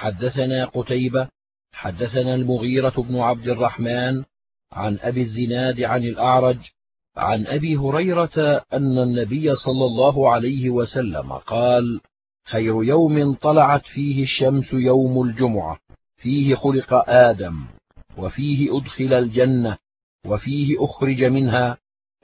حدثنا قتيبة حدثنا المغيرة بن عبد الرحمن عن أبي الزناد عن الأعرج عن أبي هريرة أن النبي صلى الله عليه وسلم قال خير يوم طلعت فيه الشمس يوم الجمعة فيه خلق آدم وفيه أدخل الجنة وفيه أخرج منها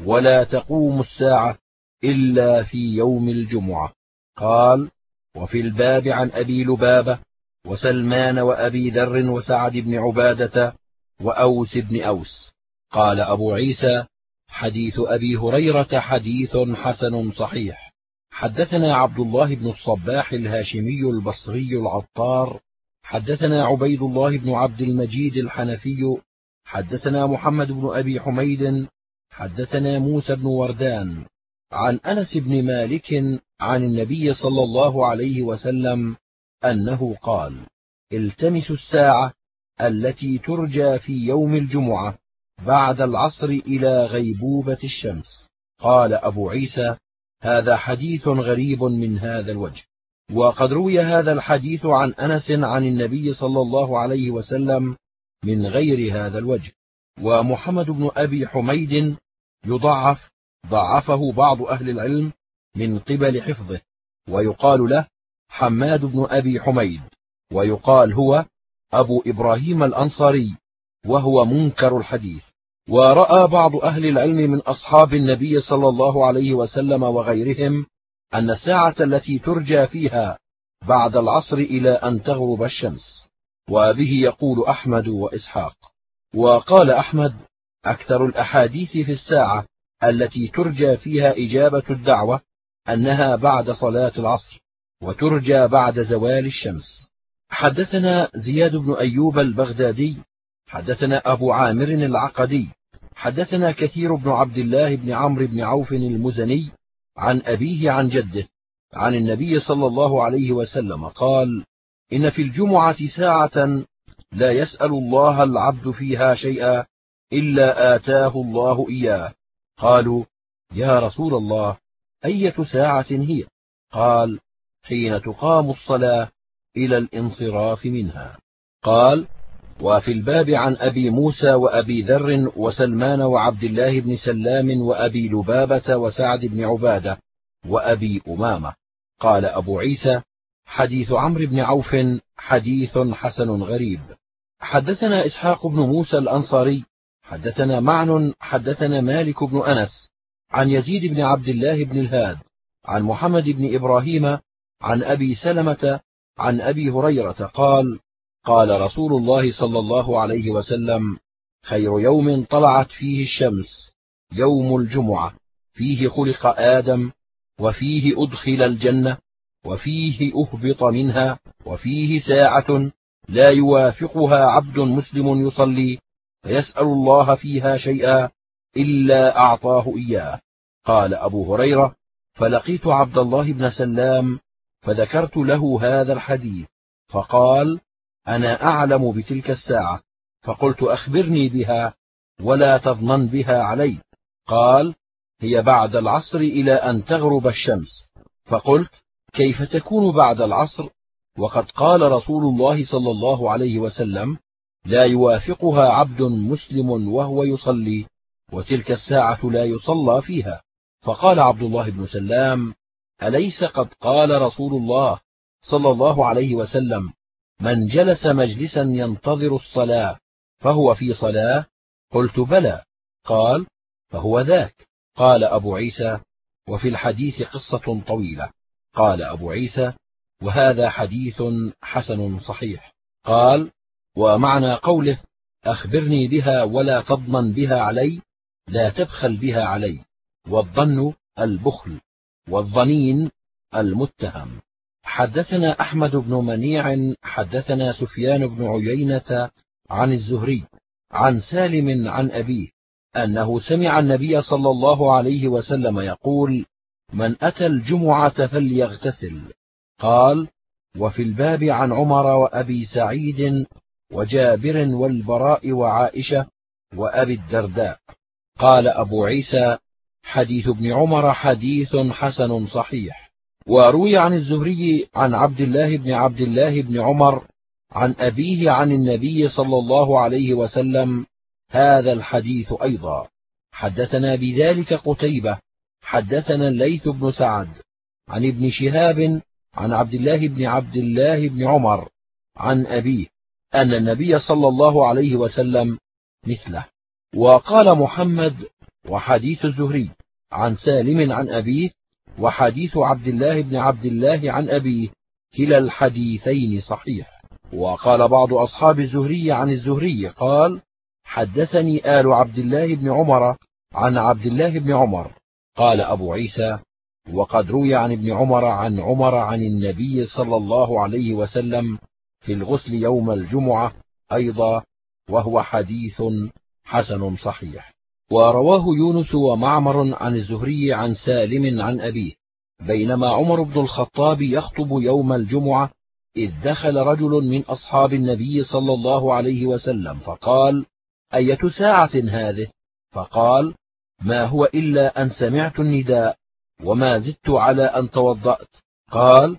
ولا تقوم الساعة إلا في يوم الجمعة. قال وفي الباب عن أبي لبابة وسلمان وأبي ذر وسعد بن عبادة وأوس بن أوس. قال أبو عيسى حديث أبي هريرة حديث حسن صحيح. حدثنا عبد الله بن الصباح الهاشمي البصري العطار. حدثنا عبيد الله بن عبد المجيد الحنفي. حدثنا محمد بن أبي حميد. حدثنا موسى بن وردان. عن أنس بن مالك عن النبي صلى الله عليه وسلم أنه قال التمسوا الساعة التي ترجى في يوم الجمعة بعد العصر إلى غيبوبة الشمس. قال أبو عيسى هذا حديث غريب من هذا الوجه. وقد روي هذا الحديث عن أنس عن النبي صلى الله عليه وسلم من غير هذا الوجه. ومحمد بن أبي حميد يضعف ضعفه بعض أهل العلم من قبل حفظه ويقال له حماد بن أبي حميد ويقال هو أبو إبراهيم الأنصاري وهو منكر الحديث. ورأى بعض أهل العلم من أصحاب النبي صلى الله عليه وسلم وغيرهم أن الساعة التي ترجى فيها بعد العصر إلى أن تغرب الشمس. وبه يقول أحمد وإسحاق. وقال أحمد أكثر الأحاديث في الساعة التي ترجى فيها إجابة الدعوة أنها بعد صلاة العصر. وترجى بعد زوال الشمس. حدثنا زياد بن أيوب البغدادي حدثنا أبو عامر العقدي حدثنا كثير بن عبد الله بن عمرو بن عوف المزني عن أبيه عن جده عن النبي صلى الله عليه وسلم قال إن في الجمعة ساعة لا يسأل الله العبد فيها شيئا إلا آتاه الله إياه. قالوا يا رسول الله أية ساعة هي؟ قال حين تقام الصلاة إلى الانصراف منها. قال وفي الباب عن أبي موسى وأبي ذر وسلمان وعبد الله بن سلام وأبي لبابة وسعد بن عبادة وأبي أمامة. قال أبو عيسى حديث عمرو بن عوف حديث حسن غريب. حدثنا إسحاق بن موسى الأنصاري حدثنا معن حدثنا مالك بن أنس عن يزيد بن عبد الله بن الهاد عن محمد بن إبراهيم عن أبي سلمة عن أبي هريرة قال قال رسول الله صلى الله عليه وسلم خير يوم طلعت فيه الشمس يوم الجمعة فيه خلق آدم وفيه أدخل الجنة وفيه أهبط منها وفيه ساعة لا يوافقها عبد مسلم يصلي فيسأل الله فيها شيئا إلا أعطاه إياه. قال أبو هريرة فلقيت عبد الله بن سلام فذكرت له هذا الحديث فقال أنا أعلم بتلك الساعة. فقلت أخبرني بها ولا تظنن بها علي. قال هي بعد العصر إلى أن تغرب الشمس. فقلت كيف تكون بعد العصر؟ وقد قال رسول الله صلى الله عليه وسلم لا يوافقها عبد مسلم وهو يصلي وتلك الساعة لا يصلى فيها. فقال عبد الله بن سلام أليس قد قال رسول الله صلى الله عليه وسلم من جلس مجلسا ينتظر الصلاة فهو في صلاة؟ قلت بلى. قال فهو ذاك. قال أبو عيسى وفي الحديث قصة طويلة. قال أبو عيسى وهذا حديث حسن صحيح. قال ومعنى قوله أخبرني بها ولا تضمن بها علي لا تبخل بها علي والظن البخل. والظنين المتهم. حدثنا أحمد بن منيع حدثنا سفيان بن عيينة عن الزهري عن سالم عن أبيه أنه سمع النبي صلى الله عليه وسلم يقول من أتى الجمعة فليغتسل قال وفي الباب عن عمر وأبي سعيد وجابر والبراء وعائشة وأبي الدرداء قال أبو عيسى حديث ابن عمر حديث حسن صحيح. وروي عن الزهري عن عبد الله بن عبد الله بن عمر عن أبيه عن النبي صلى الله عليه وسلم هذا الحديث أيضا. حدثنا بذلك قتيبة حدثنا الليث بن سعد عن ابن شهاب عن عبد الله بن عبد الله بن عمر عن أبيه أن النبي صلى الله عليه وسلم مثله. وقال محمد وحديث الزهري عن سالم عن أبيه وحديث عبد الله بن عبد الله عن أبيه كلا الحديثين صحيح. وقال بعض أصحاب الزهري عن الزهري قال حدثني آل عبد الله بن عمر عن عبد الله بن عمر. قال أبو عيسى وقد روي عن ابن عمر عن عمر عن النبي صلى الله عليه وسلم في الغسل يوم الجمعة أيضا وهو حديث حسن صحيح. ورواه يونس ومعمر عن الزهري عن سالم عن أبيه بينما عمر بن الخطاب يخطب يوم الجمعة إذ دخل رجل من أصحاب النبي صلى الله عليه وسلم فقال أية ساعة هذه؟ فقال ما هو إلا أن سمعت النداء وما زدت على أن توضأت. قال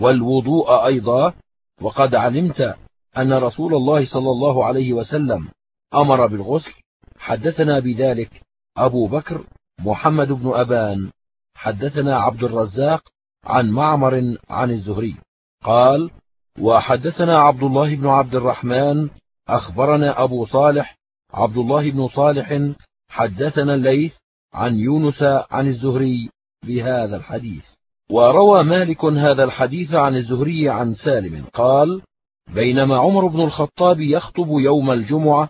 والوضوء أيضا وقد علمت أن رسول الله صلى الله عليه وسلم أمر بالغسل حدثنا بذلك أبو بكر محمد بن أبان حدثنا عبد الرزاق عن معمر عن الزهري قال وحدثنا عبد الله بن عبد الرحمن أخبرنا أبو صالح عبد الله بن صالح حدثنا الليث عن يونس عن الزهري بهذا الحديث. وروى مالك هذا الحديث عن الزهري عن سالم قال بينما عمر بن الخطاب يخطب يوم الجمعة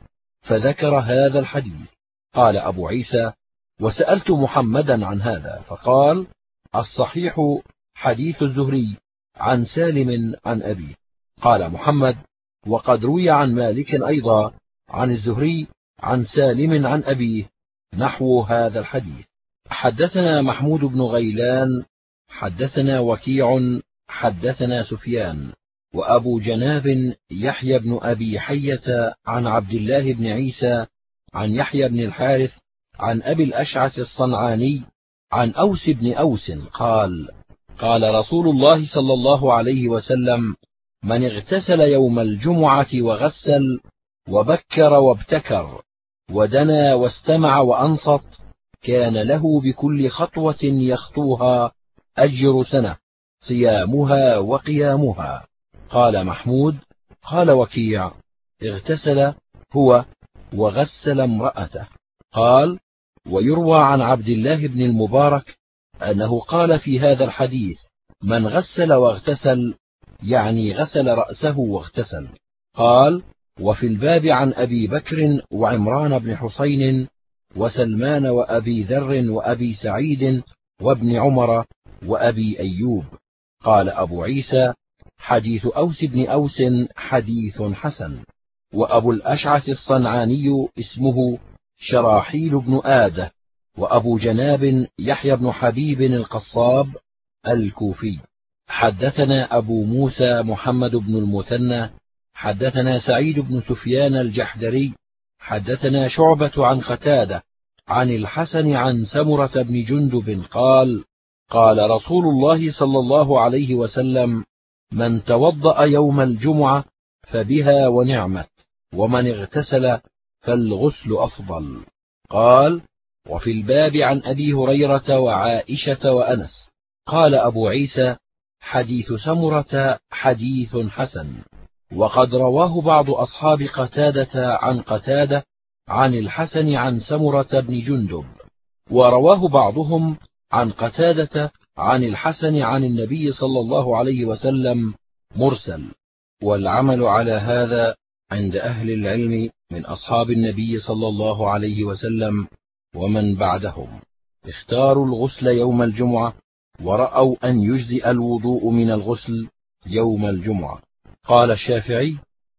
فذكر هذا الحديث. قال أبو عيسى وسألت محمدا عن هذا فقال الصحيح حديث الزهري عن سالم عن أبيه. قال محمد وقد روي عن مالك أيضا عن الزهري عن سالم عن أبيه نحو هذا الحديث. حدثنا محمود بن غيلان حدثنا وكيع حدثنا سفيان. وأبو جناب يحيى بن أبي حية عن عبد الله بن عيسى عن يحيى بن الحارث عن أبي الأشعث الصنعاني عن أوس بن أوس قال قال رسول الله صلى الله عليه وسلم من اغتسل يوم الجمعة وغسل وبكر وابتكر ودنا واستمع وأنصت كان له بكل خطوة يخطوها أجر سنة صيامها وقيامها. قال محمود قال وكيع اغتسل هو وغسل امرأته. قال ويروى عن عبد الله بن المبارك أنه قال في هذا الحديث من غسل واغتسل يعني غسل رأسه واغتسل. قال وفي الباب عن أبي بكر وعمران بن حسين وسلمان وأبي ذر وأبي سعيد وابن عمر وأبي أيوب. قال أبو عيسى حديث أوس بن أوس حديث حسن وأبو الأشعث الصنعاني اسمه شراحيل بن آدة وأبو جناب يحيى بن حبيب القصاب الكوفي. حدثنا أبو موسى محمد بن المثنى حدثنا سعيد بن سفيان الجحدري حدثنا شعبة عن قتادة عن الحسن عن سمرة بن جندب قال قال رسول الله صلى الله عليه وسلم من توضأ يوم الجمعة فبها ونعمت ومن اغتسل فالغسل أفضل. قال وفي الباب عن أبي هريرة وعائشة وأنس. قال أبو عيسى حديث سمرة حديث حسن. وقد رواه بعض أصحاب قتادة عن قتادة عن الحسن عن سمرة بن جندب. ورواه بعضهم عن قتادة عن الحسن عن النبي صلى الله عليه وسلم مرسل والعمل على هذا عند أهل العلم من أصحاب النبي صلى الله عليه وسلم ومن بعدهم. اختاروا الغسل يوم الجمعة ورأوا أن يجزئ الوضوء من الغسل يوم الجمعة. قال الشافعي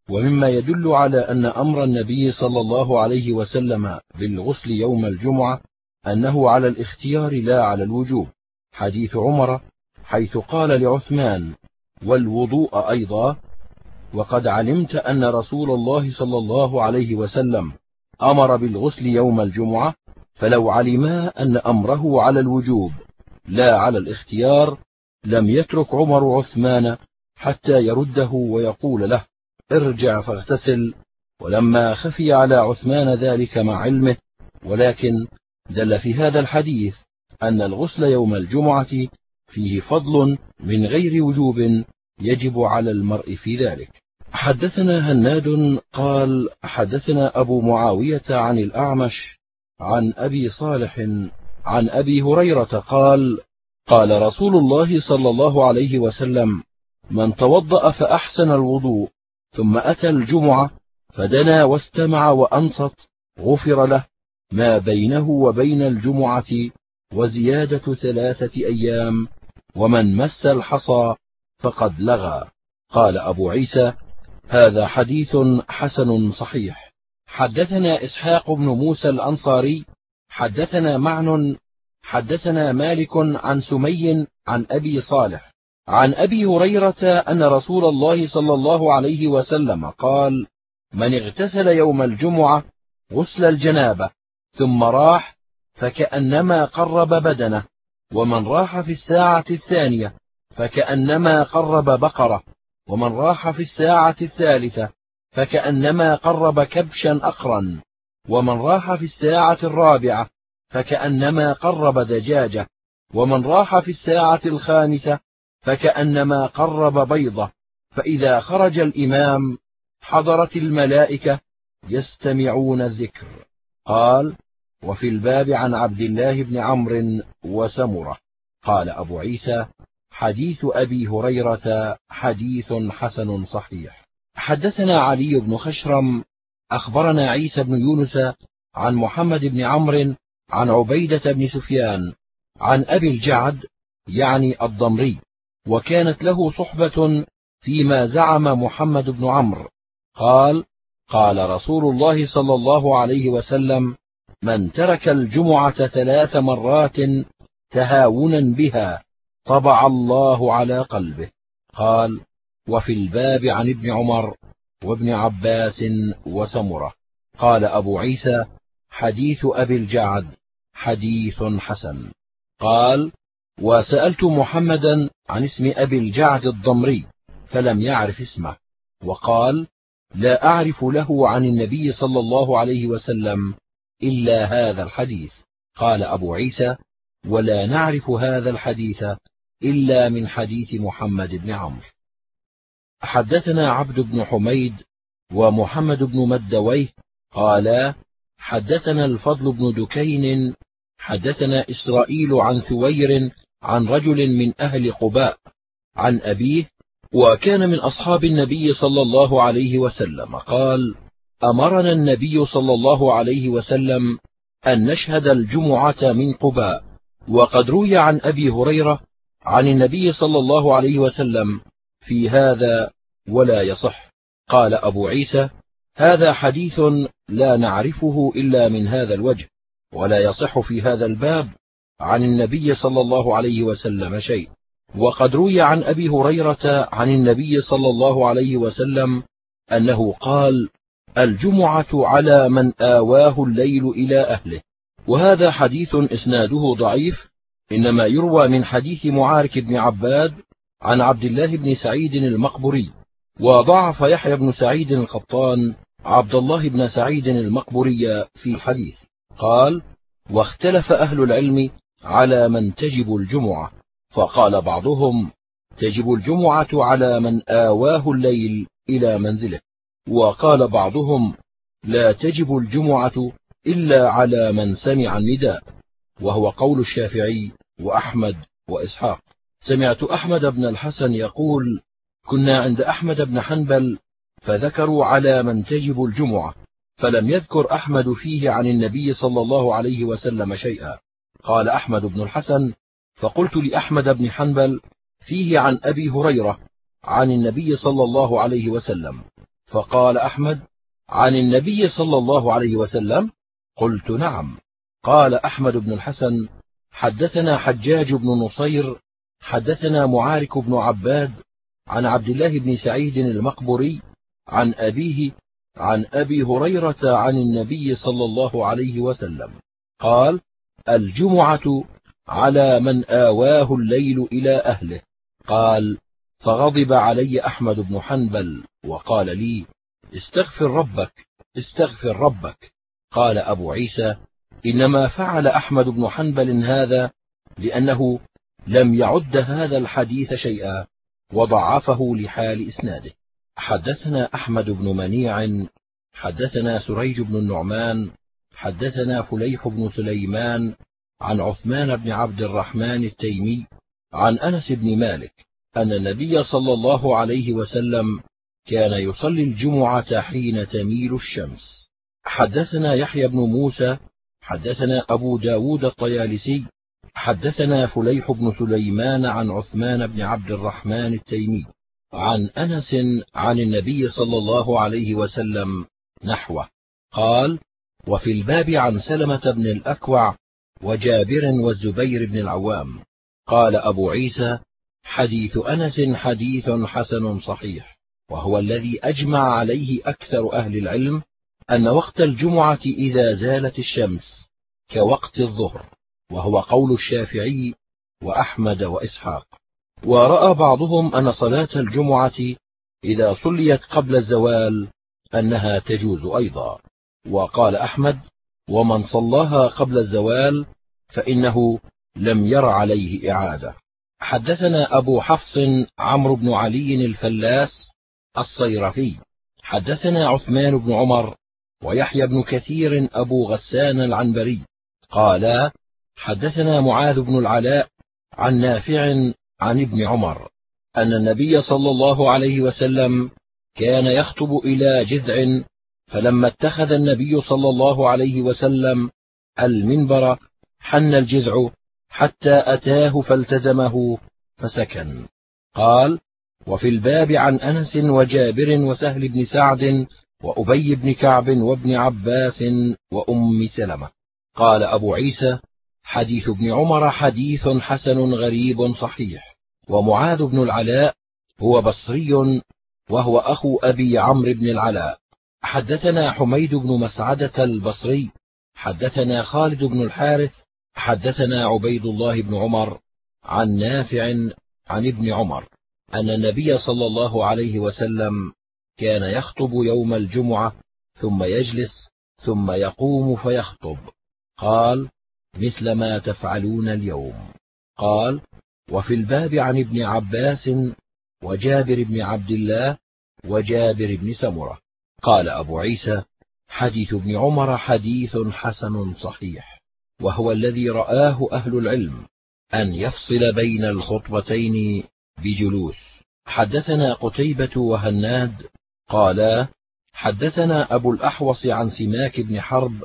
ومما يدل على أن أمر النبي صلى الله عليه وسلم بالغسل يوم الجمعة أنه على الاختيار لا على الوجوب. حديث عمر حيث قال لعثمان والوضوء أيضا. وقد علمت أن رسول الله صلى الله عليه وسلم أمر بالغسل يوم الجمعة فلو علما أن أمره على الوجوب لا على الاختيار لم يترك عمر عثمان حتى يرده ويقول له ارجع فاغتسل. ولما خفي على عثمان ذلك مع علمه ولكن دل في هذا الحديث أن الغسل يوم الجمعة فيه فضل من غير وجوب يجب على المرء في ذلك. حدثنا هناد قال حدثنا أبو معاوية عن الأعمش عن أبي صالح عن أبي هريرة قال قال رسول الله صلى الله عليه وسلم من توضأ فأحسن الوضوء ثم أتى الجمعة فدنا واستمع وأنصت غفر له ما بينه وبين الجمعة وزيادة ثلاثة أيام ومن مس الحصى فقد لغى. قال أبو عيسى هذا حديث حسن صحيح. حدثنا إسحاق بن موسى الأنصاري حدثنا معن حدثنا مالك عن سمي عن أبي صالح. عن أبي هريرة أن رسول الله صلى الله عليه وسلم قال من اغتسل يوم الجمعة غسل الجنابة ثم راح فكأنما قرب بدنه ومن راح في الساعة الثانية فكأنما قرب بقرة ومن راح في الساعة الثالثة فكأنما قرب كبشا أقرا ومن راح في الساعة الرابعة فكأنما قرب دجاجة ومن راح في الساعة الخامسة فكأنما قرب بيضة. فإذا خرج الإمام حضرت الملائكة يستمعون الذكر. قال وفي الباب عن عبد الله بن عمرو وسمرة. قال أبو عيسى حديث أبي هريرة حديث حسن صحيح. حدثنا علي بن خشرم أخبرنا عيسى بن يونس عن محمد بن عمرو عن عبيدة بن سفيان عن أبي الجعد يعني الضمري وكانت له صحبة فيما زعم محمد بن عمرو. قال قال رسول الله صلى الله عليه وسلم من ترك الجمعة ثلاث مرات تهاونا بها طبع الله على قلبه. قال وفي الباب عن ابن عمر وابن عباس وسمرة. قال أبو عيسى حديث أبي الجعد حديث حسن. قال وسألت محمدا عن اسم أبي الجعد الضمري فلم يعرف اسمه. وقال لا أعرف له عن النبي صلى الله عليه وسلم إلا هذا الحديث. قال أبو عيسى ولا نعرف هذا الحديث إلا من حديث محمد بن عمرو. حدثنا عبد بن حميد ومحمد بن مدويه قالا حدثنا الفضل بن دكين حدثنا إسرائيل عن ثوير عن رجل من أهل قباء عن أبيه وكان من أصحاب النبي صلى الله عليه وسلم قال أمرنا النبي صلى الله عليه وسلم أن نشهد الجمعة من قباء وقد روي عن أبي هريرة عن النبي صلى الله عليه وسلم في هذا ولا يصح. قال أبو عيسى هذا حديث لا نعرفه إلا من هذا الوجه ولا يصح في هذا الباب عن النبي صلى الله عليه وسلم شيء. وقد روي عن أبي هريرة عن النبي صلى الله عليه وسلم أنه قال الجمعة على من آواه الليل إلى أهله. وهذا حديث إسناده ضعيف إنما يروى من حديث معارك بن عباد عن عبد الله بن سعيد المقبري وضعف يحيى بن سعيد القطان عبد الله بن سعيد المقبري في الحديث. قال واختلف أهل العلم على من تجب الجمعة. فقال بعضهم تجب الجمعة على من آواه الليل إلى منزله. وقال بعضهم لا تجب الجمعة إلا على من سمع النداء وهو قول الشافعي وأحمد وإسحاق. سمعت أحمد بن الحسن يقول كنا عند أحمد بن حنبل فذكروا على من تجب الجمعة فلم يذكر أحمد فيه عن النبي صلى الله عليه وسلم شيئا. قال أحمد بن الحسن فقلت لأحمد بن حنبل فيه عن أبي هريرة عن النبي صلى الله عليه وسلم فقال أحمد عن النبي صلى الله عليه وسلم قلت نعم. قال أحمد بن الحسن حدثنا حجاج بن نصير حدثنا معارك بن عباد عن عبد الله بن سعيد المقبري عن أبيه عن أبي هريرة عن النبي صلى الله عليه وسلم. قال الجمعة على من آواه الليل إلى أهله. قال فغضب علي أحمد بن حنبل وقال لي استغفر ربك استغفر ربك. قال أبو عيسى إنما فعل أحمد بن حنبل هذا لأنه لم يعد هذا الحديث شيئا وضعفه لحال إسناده. حدثنا أحمد بن منيع حدثنا سريج بن النعمان حدثنا فليح بن سليمان عن عثمان بن عبد الرحمن التيمي عن أنس بن مالك أن النبي صلى الله عليه وسلم كان يصلي الجمعة حين تميل الشمس. حدثنا يحيى بن موسى حدثنا أبو داود الطيالسي حدثنا فليح بن سليمان عن عثمان بن عبد الرحمن التيمي عن أنس عن النبي صلى الله عليه وسلم نحوه. قال وفي الباب عن سلمة بن الأكوع وجابر والزبير بن العوام. قال أبو عيسى حديث أنس حديث حسن صحيح وهو الذي أجمع عليه أكثر أهل العلم أن وقت الجمعة إذا زالت الشمس كوقت الظهر وهو قول الشافعي وأحمد وإسحاق. ورأى بعضهم أن صلاة الجمعة إذا صليت قبل الزوال أنها تجوز أيضا. وقال أحمد ومن صلاها قبل الزوال فإنه لم ير عليه إعادة. حدثنا أبو حفص عمرو بن علي الفلاس الصيرفي. حدثنا عثمان بن عمر ويحيى بن كثير أبو غسان العنبري. قالا حدثنا معاذ بن العلاء عن نافع عن ابن عمر أن النبي صلى الله عليه وسلم كان يخطب إلى جذع فلما اتخذ النبي صلى الله عليه وسلم المنبر حن الجذع حتى أتاه فالتزمه فسكن. قال وفي الباب عن أنس وجابر وسهل بن سعد وأبي بن كعب وابن عباس وأم سلمة. قال أبو عيسى حديث ابن عمر حديث حسن غريب صحيح ومعاذ بن العلاء هو بصري وهو أخو أبي عمرو بن العلاء. حدثنا حميد بن مسعدة البصري حدثنا خالد بن الحارث حدثنا عبيد الله بن عمر عن نافع عن ابن عمر أن النبي صلى الله عليه وسلم كان يخطب يوم الجمعة ثم يجلس ثم يقوم فيخطب. قال مثل ما تفعلون اليوم. قال وفي الباب عن ابن عباس وجابر بن عبد الله وجابر بن سمرة. قال أبو عيسى حديث ابن عمر حديث حسن صحيح. وهو الذي رآه أهل العلم أن يفصل بين الخطبتين بجلوس. حدثنا قتيبة وهناد قالا حدثنا أبو الأحوص عن سماك بن حرب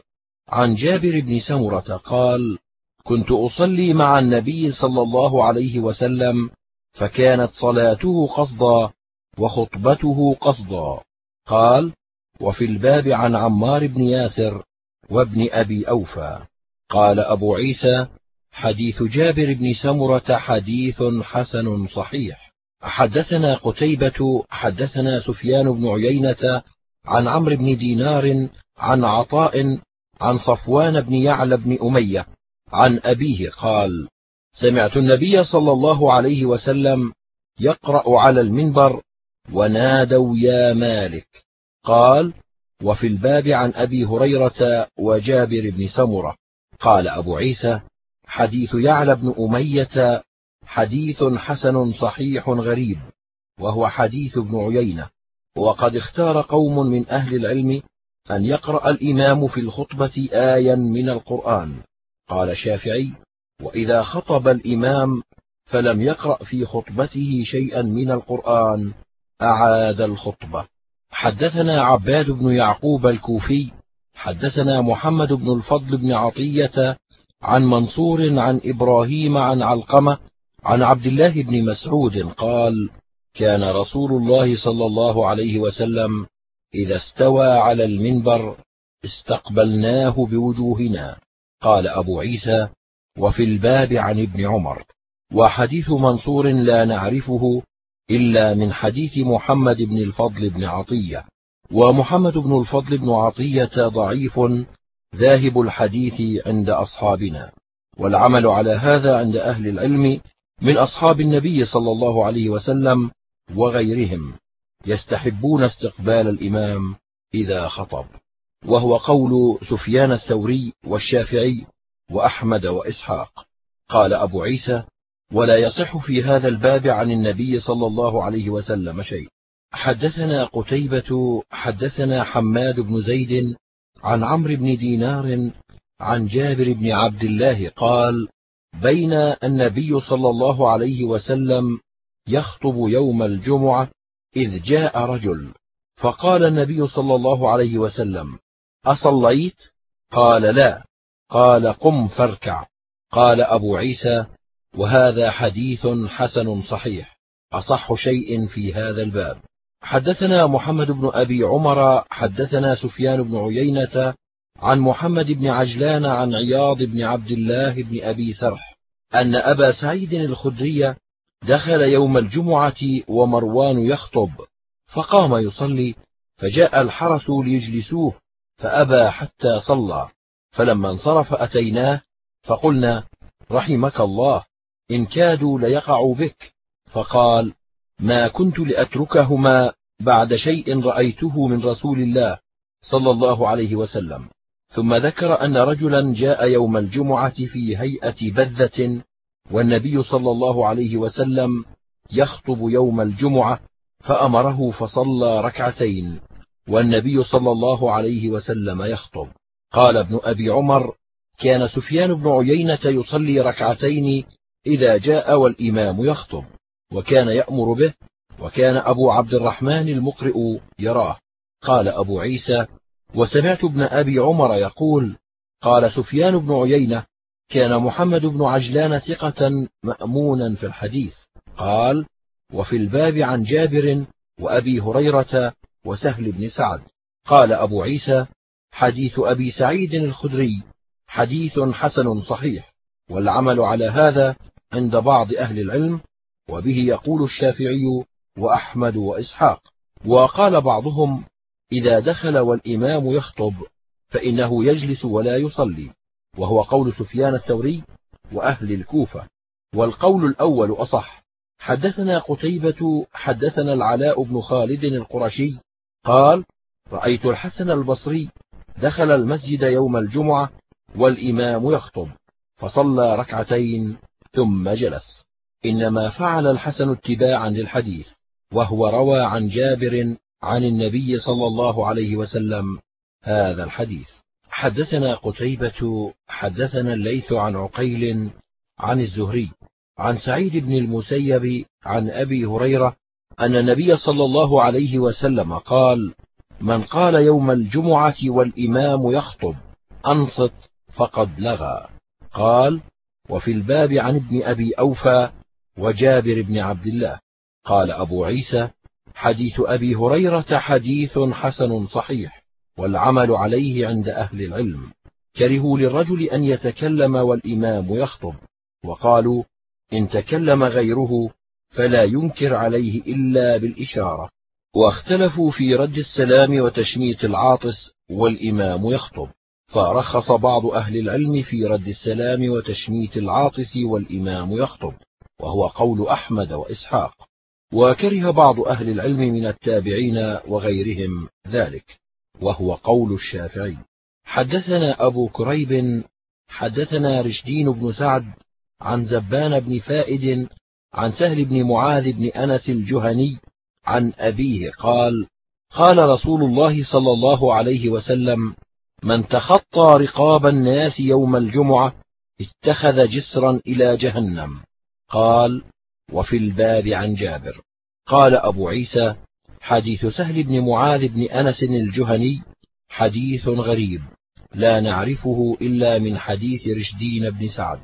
عن جابر بن سمرة قال كنت أصلي مع النبي صلى الله عليه وسلم فكانت صلاته قصدا وخطبته قصدا. قال وفي الباب عن عمار بن ياسر وابن أبي أوفى. قال أبو عيسى حديث جابر بن سمرة حديث حسن صحيح. حدثنا قتيبة حدثنا سفيان بن عيينة عن عمرو بن دينار عن عطاء عن صفوان بن يعلى بن أمية عن أبيه قال سمعت النبي صلى الله عليه وسلم يقرأ على المنبر ونادوا يا مالك. قال وفي الباب عن أبي هريرة وجابر بن سمرة. قال أبو عيسى حديث يعلى بن أمية حديث حسن صحيح غريب وهو حديث ابن عيينة وقد اختار قوم من أهل العلم أن يقرأ الإمام في الخطبة آيا من القرآن. قال الشافعي وإذا خطب الإمام فلم يقرأ في خطبته شيئا من القرآن أعاد الخطبة. حدثنا عباد بن يعقوب الكوفي حدثنا محمد بن الفضل بن عطية عن منصور عن إبراهيم عن علقمة عن عبد الله بن مسعود قال كان رسول الله صلى الله عليه وسلم إذا استوى على المنبر استقبلناه بوجوهنا. قال أبو عيسى وفي الباب عن ابن عمر. وحديث منصور لا نعرفه إلا من حديث محمد بن الفضل بن عطية. ومحمد بن الفضل بن عطية ضعيف ذاهب الحديث عند أصحابنا والعمل على هذا عند أهل العلم من أصحاب النبي صلى الله عليه وسلم وغيرهم يستحبون استقبال الإمام إذا خطب وهو قول سفيان الثوري والشافعي وأحمد وإسحاق. قال أبو عيسى ولا يصح في هذا الباب عن النبي صلى الله عليه وسلم شيء. حدثنا قتيبة حدثنا حماد بن زيد عن عمرو بن دينار عن جابر بن عبد الله قال بين النبي صلى الله عليه وسلم يخطب يوم الجمعة إذ جاء رجل فقال النبي صلى الله عليه وسلم أصليت؟ قال لا. قال قم فاركع. قال أبو عيسى وهذا حديث حسن صحيح أصح شيء في هذا الباب. حدثنا محمد بن أبي عمر حدثنا سفيان بن عيينة عن محمد بن عجلان عن عياض بن عبد الله بن أبي سرح أن أبا سعيد الخدري دخل يوم الجمعة ومروان يخطب فقام يصلي فجاء الحرس ليجلسوه فأبى حتى صلى فلما انصرف أتيناه فقلنا رحمك الله إن كادوا ليقعوا بك فقال ما كنت لأتركهما بعد شيء رأيته من رسول الله صلى الله عليه وسلم. ثم ذكر أن رجلا جاء يوم الجمعة في هيئة بذة والنبي صلى الله عليه وسلم يخطب يوم الجمعة فأمره فصلى ركعتين والنبي صلى الله عليه وسلم يخطب. قال ابن أبي عمر كان سفيان بن عيينة يصلي ركعتين إذا جاء والإمام يخطب. وكان يأمر به وكان أبو عبد الرحمن المقرئ يراه. قال أبو عيسى وسمعت ابن أبي عمر يقول قال سفيان بن عيينة كان محمد بن عجلان ثقة مأمونا في الحديث. قال وفي الباب عن جابر وأبي هريرة وسهل بن سعد. قال أبو عيسى حديث أبي سعيد الخدري حديث حسن صحيح والعمل على هذا عند بعض أهل العلم وبه يقول الشافعي وأحمد وإسحاق. وقال بعضهم إذا دخل والإمام يخطب فإنه يجلس ولا يصلي وهو قول سفيان الثوري وأهل الكوفة. والقول الأول أصح حدثنا قتيبة حدثنا العلاء بن خالد القرشي قال رأيت الحسن البصري دخل المسجد يوم الجمعة والإمام يخطب فصلى ركعتين ثم جلس. إنما فعل الحسن اتباعا للحديث وهو روى عن جابر عن النبي صلى الله عليه وسلم هذا الحديث. حدثنا قتيبة حدثنا الليث عن عقيل عن الزهري عن سعيد بن المسيب عن أبي هريرة أن النبي صلى الله عليه وسلم قال من قال يوم الجمعة والإمام يخطب أنصت فقد لغى قال وفي الباب عن ابن أبي أوفى وجابر بن عبد الله. قال أبو عيسى حديث أبي هريرة حديث حسن صحيح والعمل عليه عند أهل العلم. كرهوا للرجل أن يتكلم والإمام يخطب. وقالوا إن تكلم غيره فلا ينكر عليه إلا بالإشارة. واختلفوا في رد السلام وتشميت العاطس والإمام يخطب. فرخص بعض أهل العلم في رد السلام وتشميت العاطس والإمام يخطب. وهو قول أحمد وإسحاق. وكره بعض أهل العلم من التابعين وغيرهم ذلك. وهو قول الشافعي. حدثنا أبو كريب حدثنا رشدين بن سعد عن زبان بن فائد عن سهل بن معاذ بن أنس الجهني عن أبيه قال قال رسول الله صلى الله عليه وسلم من تخطى رقاب الناس يوم الجمعة اتخذ جسرا إلى جهنم. قال وفي الباب عن جابر. قال أبو عيسى حديث سهل بن معاذ بن أنس الجهني حديث غريب لا نعرفه إلا من حديث رشدين بن سعد.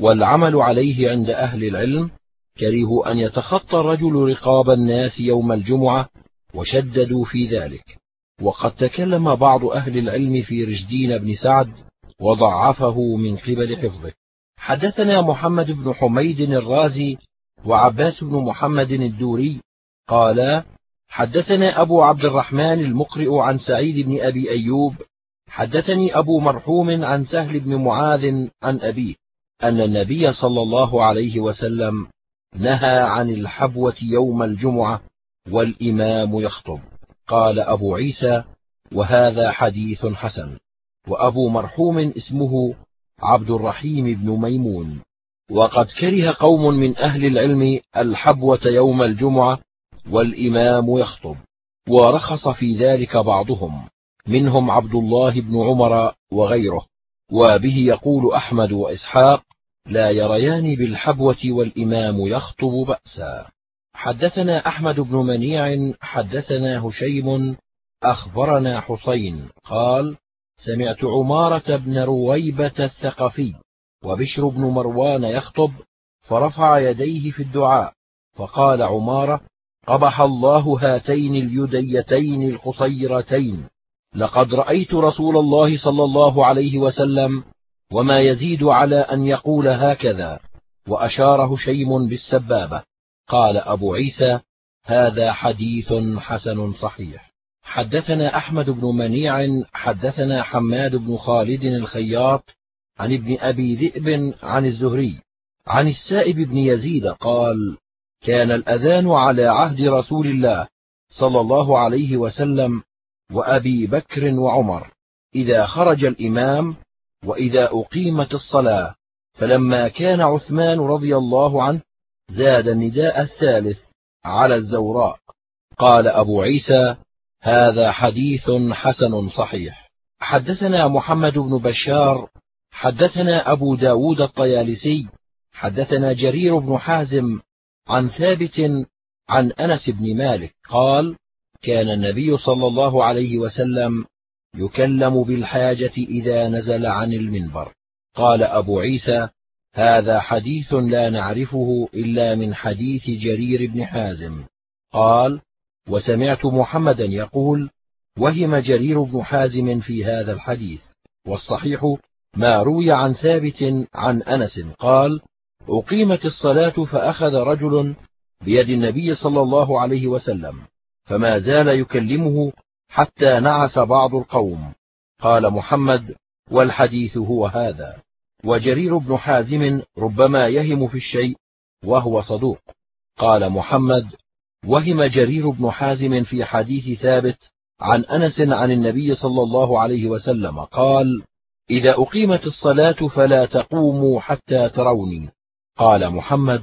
والعمل عليه عند أهل العلم كرهوا أن يتخطى الرجل رقاب الناس يوم الجمعة وشددوا في ذلك. وقد تكلم بعض أهل العلم في رشدين بن سعد وضعفه من قبل حفظه. حدثنا محمد بن حميد الرازي وعباس بن محمد الدوري قالا حدثنا أبو عبد الرحمن المقرئ عن سعيد بن أبي أيوب حدثني أبو مرحوم عن سهل بن معاذ عن أبيه أن النبي صلى الله عليه وسلم نهى عن الحبوة يوم الجمعة والإمام يخطب. قال أبو عيسى وهذا حديث حسن. وأبو مرحوم اسمه عبد الرحيم بن ميمون. وقد كره قوم من أهل العلم الحبوة يوم الجمعة والإمام يخطب ورخص في ذلك بعضهم منهم عبد الله بن عمر وغيره وبه يقول أحمد وإسحاق لا يريان بالحبوة والإمام يخطب بأسا. حدثنا أحمد بن منيع حدثنا هشيم أخبرنا حسين قال سمعت عمارة بن رويبة الثقفي وبشر بن مروان يخطب فرفع يديه في الدعاء فقال عمارة قبح الله هاتين اليديتين القصيرتين لقد رأيت رسول الله صلى الله عليه وسلم وما يزيد على أن يقول هكذا وأشار هشيم بالسبابة. قال أبو عيسى هذا حديث حسن صحيح. حدثنا أحمد بن منيع حدثنا حماد بن خالد الخياط عن ابن أبي ذئب عن الزهري عن السائب بن يزيد قال كان الأذان على عهد رسول الله صلى الله عليه وسلم وأبي بكر وعمر إذا خرج الإمام وإذا أقيمت الصلاة فلما كان عثمان رضي الله عنه زاد النداء الثالث على الزوراء. قال أبو عيسى هذا حديث حسن صحيح. حدثنا محمد بن بشار حدثنا أبو داود الطيالسي حدثنا جرير بن حازم عن ثابت عن أنس بن مالك قال كان النبي صلى الله عليه وسلم يكلم بالحاجة إذا نزل عن المنبر. قال أبو عيسى هذا حديث لا نعرفه إلا من حديث جرير بن حازم. قال وسمعت محمدا يقول وهم جرير بن حازم في هذا الحديث والصحيح ما روي عن ثابت عن أنس قال أقيمت الصلاة فأخذ رجل بيد النبي صلى الله عليه وسلم فما زال يكلمه حتى نعس بعض القوم. قال محمد والحديث هو هذا. وجرير بن حازم ربما يهم في الشيء وهو صدوق. قال محمد وهم جرير بن حازم في حديث ثابت عن أنس عن النبي صلى الله عليه وسلم قال إذا أقيمت الصلاة فلا تقوموا حتى تروني. قال محمد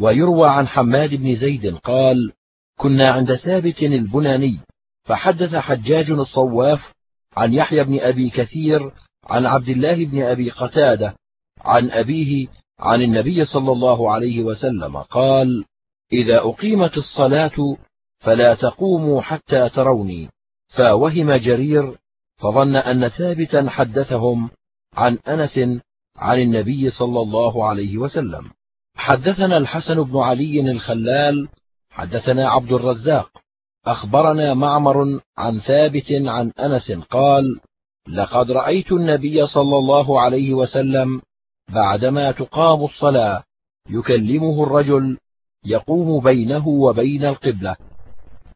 ويروى عن حماد بن زيد قال كنا عند ثابت البناني فحدث حجاج الصواف عن يحيى بن أبي كثير عن عبد الله بن أبي قتادة عن أبيه عن النبي صلى الله عليه وسلم قال إذا أقيمت الصلاة فلا تقوموا حتى تروني. فوهم جرير فظن أن ثابتا حدثهم عن أنس عن النبي صلى الله عليه وسلم. حدثنا الحسن بن علي الخلال حدثنا عبد الرزاق. أخبرنا معمر عن ثابت عن أنس قال لقد رأيت النبي صلى الله عليه وسلم بعدما تقام الصلاة يكلمه الرجل يقوم بينه وبين القبلة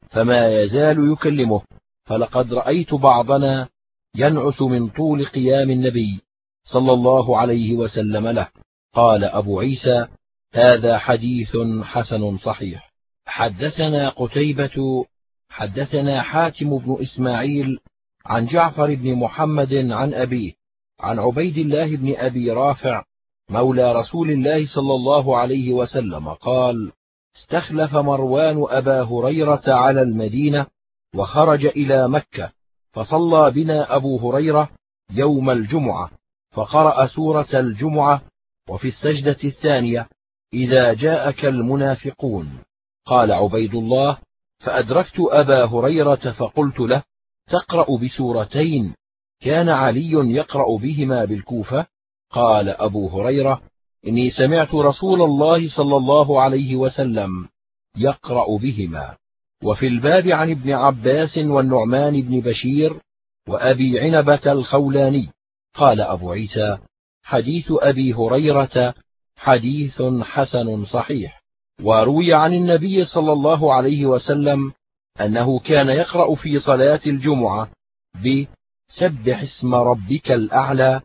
فما يزال يكلمه. فلقد رأيت بعضنا ينعس من طول قيام النبي صلى الله عليه وسلم له. قال أبو عيسى هذا حديث حسن صحيح. حدثنا قتيبة حدثنا حاتم بن إسماعيل عن جعفر بن محمد عن أبيه عن عبيد الله بن أبي رافع مولى رسول الله صلى الله عليه وسلم قال استخلف مروان أبا هريرة على المدينة وخرج إلى مكة فصلى بنا أبو هريرة يوم الجمعة فقرأ سورة الجمعة وفي السجدة الثانية إذا جاءك المنافقون قال عبيد الله فأدركت أبا هريرة فقلت له تقرأ بسورتين كان علي يقرأ بهما بالكوفة؟ قال أبو هريرة إني سمعت رسول الله صلى الله عليه وسلم يقرأ بهما وفي الباب عن ابن عباس والنعمان بن بشير وأبي عنبة الخولاني قال أبو عيسى حديث أبي هريرة حديث حسن صحيح وروي عن النبي صلى الله عليه وسلم أنه كان يقرأ في صلاة الجمعة بسبح اسم ربك الأعلى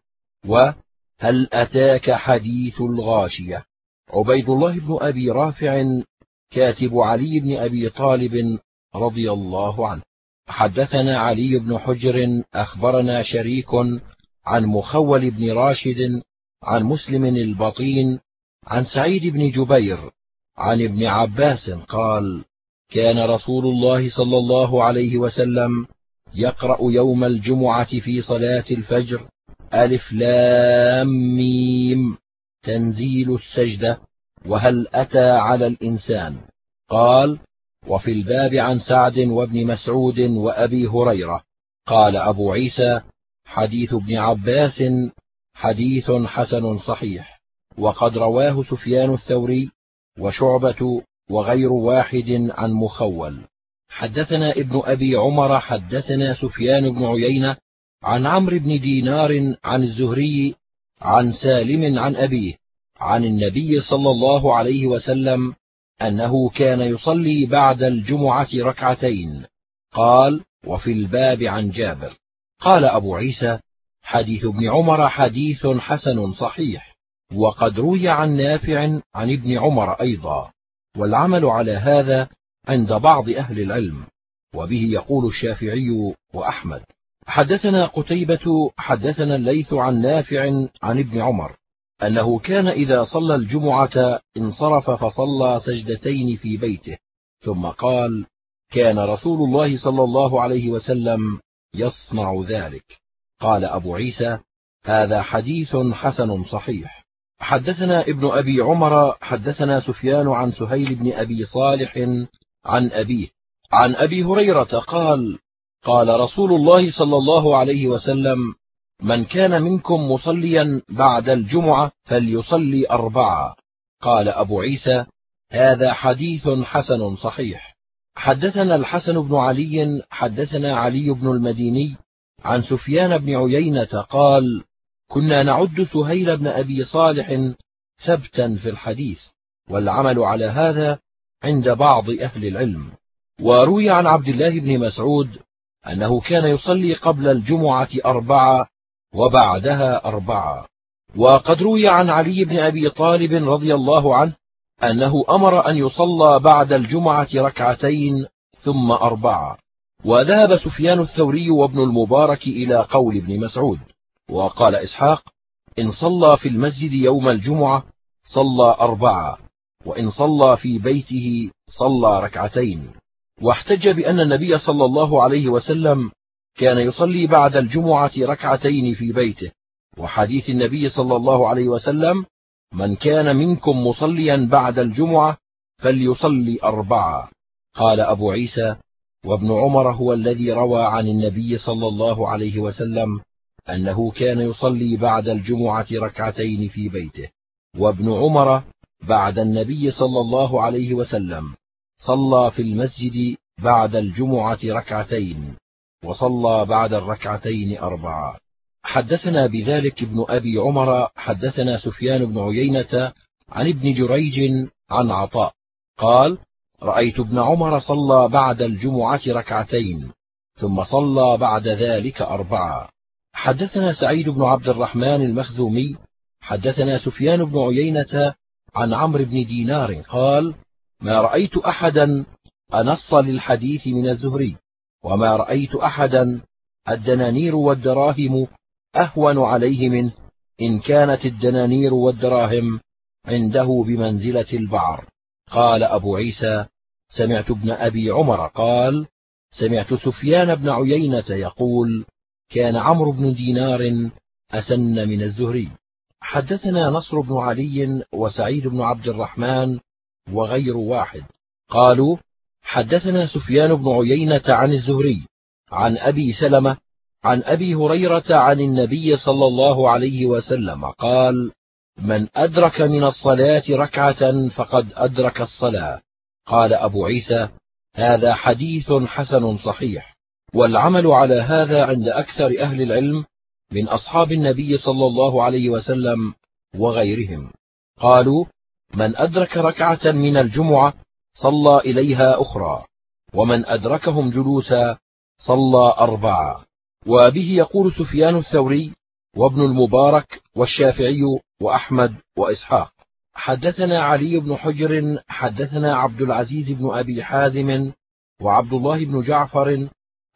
وهل أتاك حديث الغاشية؟ عبيد الله بن أبي رافع كاتب علي بن أبي طالب رضي الله عنه. حدثنا علي بن حجر أخبرنا شريك عن مخول بن راشد عن مسلم البطين عن سعيد بن جبير عن ابن عباس قال كان رسول الله صلى الله عليه وسلم يقرأ يوم الجمعة في صلاة الفجر ألف لام ميم. تنزيل السجدة. وهل أتى على الإنسان؟ قال وفي الباب عن سعد وابن مسعود وأبي هريرة. قال أبو عيسى حديث ابن عباس حديث حسن صحيح. وقد رواه سفيان الثوري وشعبة وغير واحد عن مخول. حدثنا ابن أبي عمر حدثنا سفيان بن عيينة عن عمرو بن دينار عن الزهري عن سالم عن أبيه عن النبي صلى الله عليه وسلم أنه كان يصلي بعد الجمعة ركعتين. قال وفي الباب عن جابر قال أبو عيسى حديث ابن عمر حديث حسن صحيح وقد روي عن نافع عن ابن عمر أيضا والعمل على هذا عند بعض أهل العلم وبه يقول الشافعي وأحمد حدثنا قتيبة حدثنا الليث عن نافع عن ابن عمر أنه كان إذا صلى الجمعة انصرف فصلى سجدتين في بيته ثم قال كان رسول الله صلى الله عليه وسلم يصنع ذلك قال أبو عيسى هذا حديث حسن صحيح حدثنا ابن أبي عمر حدثنا سفيان عن سهيل بن أبي صالح عن أبيه عن أبي هريرة قال قال رسول الله صلى الله عليه وسلم من كان منكم مصليا بعد الجمعة فليصلي أربعة. قال أبو عيسى هذا حديث حسن صحيح. حدثنا الحسن بن علي حدثنا علي بن المديني عن سفيان بن عيينة قال كنا نعد سهيل بن أبي صالح ثبتا في الحديث والعمل على هذا عند بعض أهل العلم. وروي عن عبد الله بن مسعود أنه كان يصلي قبل الجمعة أربعة وبعدها أربعة. وقد روي عن علي بن أبي طالب رضي الله عنه أنه أمر أن يصلى بعد الجمعة ركعتين ثم أربعة. وذهب سفيان الثوري وابن المبارك إلى قول ابن مسعود. وقال إسحاق إن صلى في المسجد يوم الجمعة صلى أربعة وإن صلى في بيته صلى ركعتين. واحتج بأن النبي صلى الله عليه وسلم كان يصلي بعد الجمعة ركعتين في بيته. وحديث النبي صلى الله عليه وسلم من كان منكم مصليا بعد الجمعة فليصلي أربعة. قال أبو عيسى وابن عمر هو الذي روى عن النبي صلى الله عليه وسلم أنه كان يصلي بعد الجمعة ركعتين في بيته. وابن عمر بعد النبي صلى الله عليه وسلم. صلى في المسجد بعد الجمعة ركعتين وصلى بعد الركعتين أربعة. حدثنا بذلك ابن أبي عمر حدثنا سفيان بن عيينة عن ابن جريج عن عطاء. قال رأيت ابن عمر صلى بعد الجمعة ركعتين ثم صلى بعد ذلك أربعة. حدثنا سعيد بن عبد الرحمن المخزومي حدثنا سفيان بن عيينة عن عمرو بن دينار قال ما رأيت أحدا أنص للحديث من الزهري وما رأيت أحدا الدنانير والدراهم أهون عليه منه إن كانت الدنانير والدراهم عنده بمنزلة البعر. قال أبو عيسى سمعت ابن أبي عمر قال سمعت سفيان بن عيينة يقول كان عمرو بن دينار أسن من الزهري. حدثنا نصر بن علي وسعيد بن عبد الرحمن وغير واحد. قالوا حدثنا سفيان بن عيينة عن الزهري عن أبي سلمة عن أبي هريرة عن النبي صلى الله عليه وسلم قال من أدرك من الصلاة ركعة فقد أدرك الصلاة. قال أبو عيسى هذا حديث حسن صحيح والعمل على هذا عند أكثر أهل العلم من أصحاب النبي صلى الله عليه وسلم وغيرهم. قالوا من أدرك ركعة من الجمعة صلى إليها أخرى ومن أدركهم جلوسا صلى أربعة. وبه يقول سفيان الثوري وابن المبارك والشافعي وأحمد وإسحاق حدثنا علي بن حجر حدثنا عبد العزيز بن أبي حازم وعبد الله بن جعفر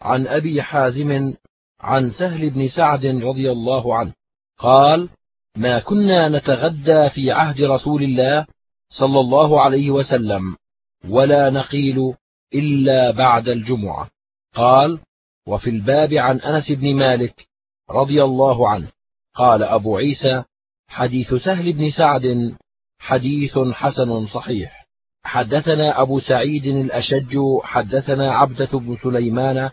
عن أبي حازم عن سهل بن سعد رضي الله عنه قال ما كنا نتغدى في عهد رسول الله صلى الله عليه وسلم ولا نقيل إلا بعد الجمعة. قال وفي الباب عن أنس بن مالك رضي الله عنه. قال أبو عيسى حديث سهل بن سعد حديث حسن صحيح. حدثنا أبو سعيد الأشج حدثنا عبدة بن سليمان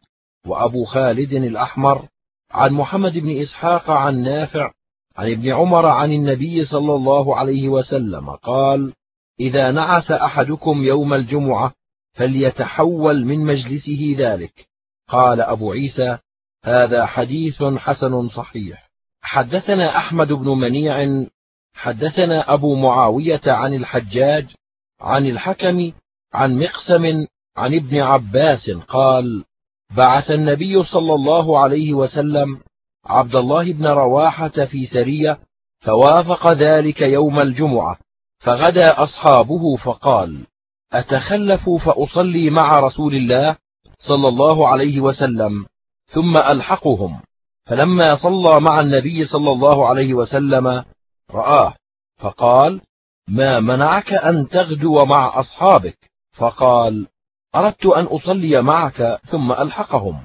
وأبو خالد الأحمر عن محمد بن إسحاق عن نافع عن ابن عمر عن النبي صلى الله عليه وسلم قال إذا نعس أحدكم يوم الجمعة فليتحول من مجلسه ذلك. قال أبو عيسى هذا حديث حسن صحيح. حدثنا أحمد بن منيع حدثنا أبو معاوية عن الحجاج عن الحكم عن مقسم عن ابن عباس قال بعث النبي صلى الله عليه وسلم عبد الله بن رواحة في سرية فوافق ذلك يوم الجمعة فغدا أصحابه فقال أتخلف فأصلي مع رسول الله صلى الله عليه وسلم ثم ألحقهم فلما صلى مع النبي صلى الله عليه وسلم رآه فقال ما منعك أن تغدو مع أصحابك؟ فقال أردت أن أصلي معك ثم ألحقهم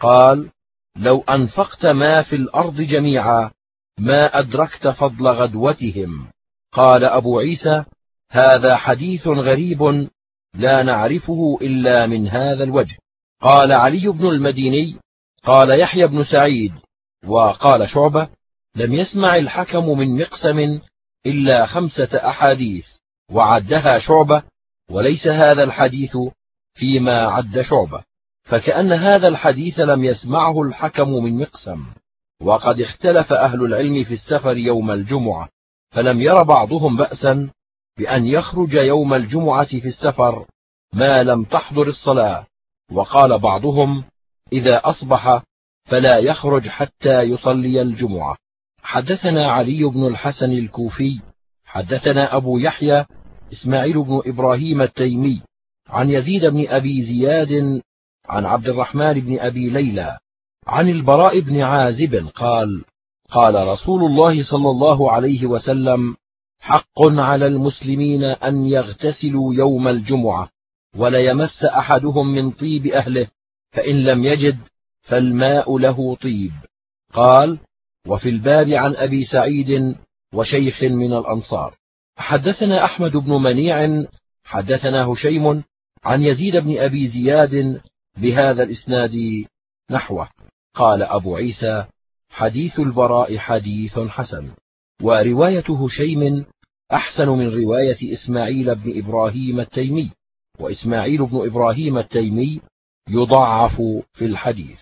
قال لو أنفقت ما في الأرض جميعا ما أدركت فضل غدوتهم. قال أبو عيسى هذا حديث غريب لا نعرفه إلا من هذا الوجه. قال علي بن المديني قال يحيى بن سعيد وقال شعبة لم يسمع الحكم من مقسم إلا خمسة أحاديث وعدها شعبة وليس هذا الحديث فيما عد شعبة. فكأن هذا الحديث لم يسمعه الحكم من مقسم. وقد اختلف أهل العلم في السفر يوم الجمعة فلم ير بعضهم بأسا بأن يخرج يوم الجمعة في السفر ما لم تحضر الصلاة. وقال بعضهم إذا أصبح فلا يخرج حتى يصلي الجمعة. حدثنا علي بن الحسن الكوفي حدثنا أبو يحيى إسماعيل بن إبراهيم التيمي عن يزيد بن أبي زياد عن عبد الرحمن بن أبي ليلى عن البراء بن عازب قال قال رسول الله صلى الله عليه وسلم حق على المسلمين أن يغتسلوا يوم الجمعة وليمس أحدهم من طيب أهله فإن لم يجد فالماء له طيب. قال وفي الباب عن أبي سعيد وشيخ من الأنصار. حدثنا أحمد بن منيع حدثنا هشيم عن يزيد بن أبي زياد بهذا الإسناد نحوه. قال أبو عيسى حديث البراء حديث حسن. ورواية هشيم أحسن من رواية إسماعيل بن إبراهيم التيمي. وإسماعيل بن إبراهيم التيمي يضعف في الحديث.